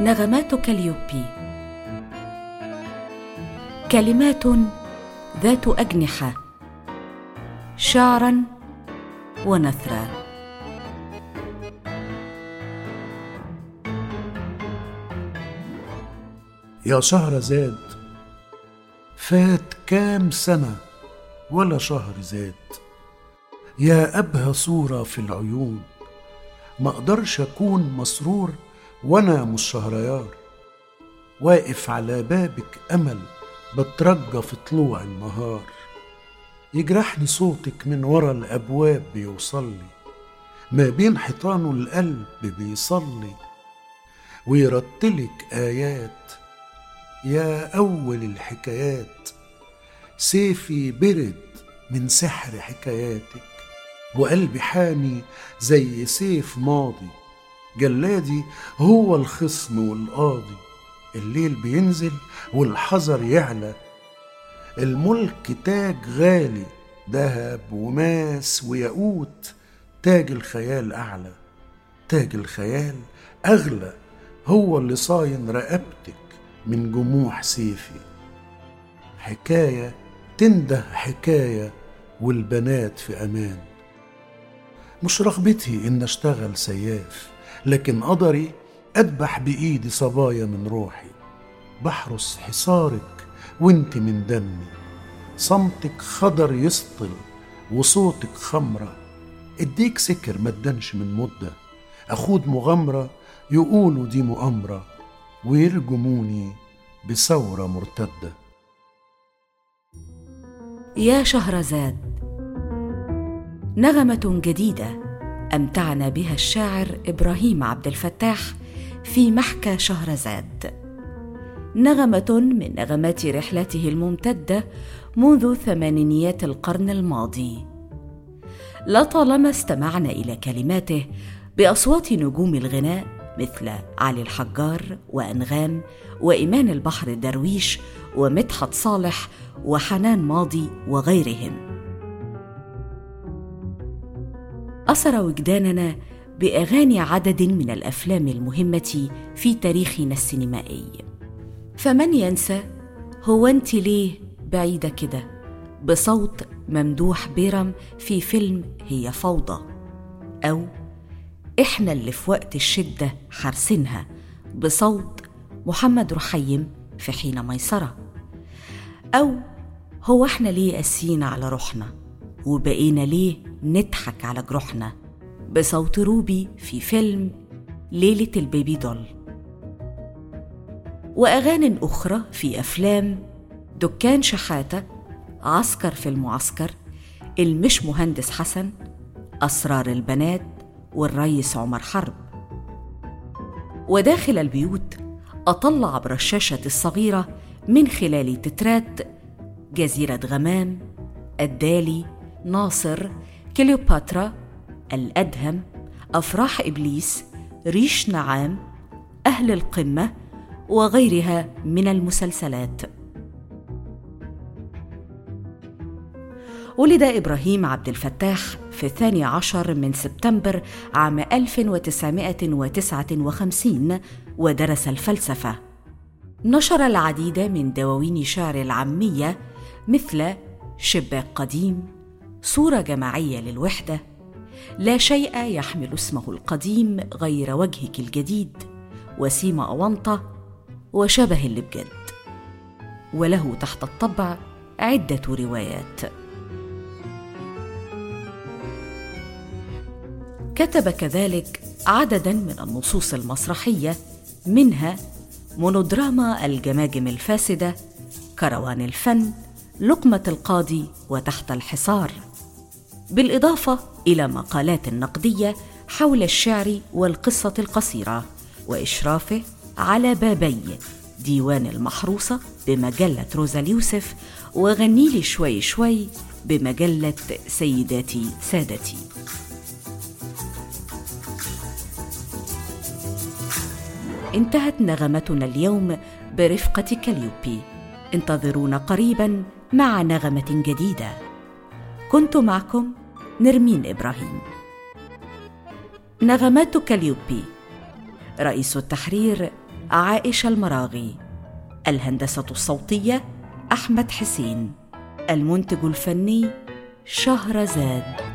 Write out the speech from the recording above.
نغمات كاليوبي كلمات ذات أجنحة. شعرا ونثرا. يا شهرزاد فات كام سنة ولا شهر زاد. يا أبهى صورة في العيون. ما أقدرش أكون مسرور وأنا مش شهريار واقف على بابك أمل بترجى في طلوع النهار. يجرحني صوتك من ورا الأبواب بيوصلي ما بين حيطانه القلب بيصلي ويرتلك آيات. يا أول الحكايات. سيفي برد من سحر حكاياتك. وقلبي حامي زي سيف ماضي. جلادي هو الخصم والقاضي. الليل بينزل والحذر يعلى. الملك تاج غالي ذهب وماس وياقوت تاج الخيال أعلى. تاج الخيال أغلى هو اللي صاين رقبتك من جموح سيفي. حكاية تنده حكاية والبنات في أمان. مش رغبتي إن أشتغل سياف. لكن قدري أذبح بإيدي صبايا من روحي. بحرس حصارك وانت من دمي. صمتك خضر يسطل وصوتك خمرة. أديك سكر ما ادنش من مدة. أخوض مغامرة يقولوا دي مؤامرة. ويرجموني بثورة مرتدة. يا شهرزاد نغمة جديدة. أمتعنا بها الشاعر إبراهيم عبد الفتاح في محكى شهرزاد. نغمة من نغمات رحلته الممتدة منذ ثمانينيات القرن الماضي. لطالما استمعنا إلى كلماته بأصوات نجوم الغناء مثل علي الحجار وأنغام وإيمان البحر الدرويش ومدحت صالح وحنان ماضي وغيرهم. أثر وجداننا بأغاني عدد من الأفلام المهمة في تاريخنا السينمائي. فمن ينسى؟ هو أنت ليه بعيدة كده؟ بصوت ممدوح بيرم في فيلم هي فوضى. أو إحنا اللي في وقت الشدة حارسينها بصوت محمد رحيم في حين ميسرة. أو هو إحنا ليه قاسيين على روحنا؟ وبقينا ليه نضحك على جروحنا بصوت روبي في فيلم ليلة البيبي دول. وأغاني أخرى في أفلام دكان شحاتة عسكر في المعسكر المش مهندس حسن أسرار البنات والريس عمر حرب. وداخل البيوت أطل عبر الشاشة الصغيرة من خلال تترات جزيرة غمام الدالي ناصر كليوباترا الأدهم أفراح إبليس ريش نعام أهل القمة وغيرها من المسلسلات. ولد إبراهيم عبد الفتاح في الثاني عشر من سبتمبر عام 1959 ودرس الفلسفة. نشر العديد من دواوين شعر العامية مثل شباك قديم صورة جماعية للوحدة لا شيء يحمل اسمه القديم غير وجهك الجديد وسيم أونطة وشبه اللي بجد وله تحت الطبع عدة روايات. كتب كذلك عددا من النصوص المسرحية منها مونودراما الجماجم الفاسدة كروان الفن لقمة القاضي وتحت الحصار. بالإضافة إلى مقالات نقدية حول الشعر والقصة القصيرة وإشرافه على بابي ديوان المحروسة بمجلة روزا اليوسف وغنيلي شوي شوي بمجلة سيداتي سادتي. انتهت نغمتنا اليوم برفقة كاليوبي. انتظرونا قريبا مع نغمة جديدة. كنت معكم نرمين إبراهيم. نغمات كاليوبي رئيس التحرير عائشة المراغي. الهندسة الصوتية أحمد حسين. المنتج الفني شهرزاد.